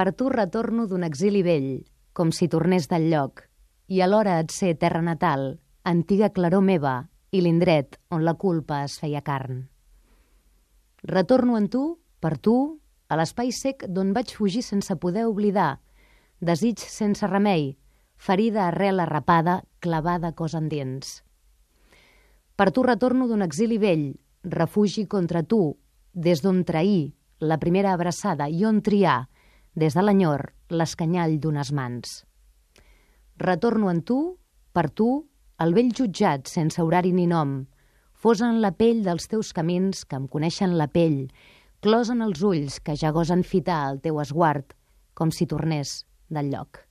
Per tu retorno d'un exili vell, com si tornés del lloc, i alhora et sé terra natal, antiga claror meva i l'indret on la culpa es feia carn. Retorno en tu, per tu, a l'espai sec d'on vaig fugir sense poder oblidar, desig sense remei, ferida arrel arrapada, clavada cos endins. Per tu retorno d'un exili vell, refugi contra tu, des d'on trair la primera abraçada i on triar, des de l'enyor, l'escanyall d'unes mans. Retorno en tu, per tu, el vell jutjat sense horari ni nom, fos en la pell dels teus camins que em coneixen la pell, clos en els ulls que ja gosen fitar el teu esguard, com si tornés del lloc.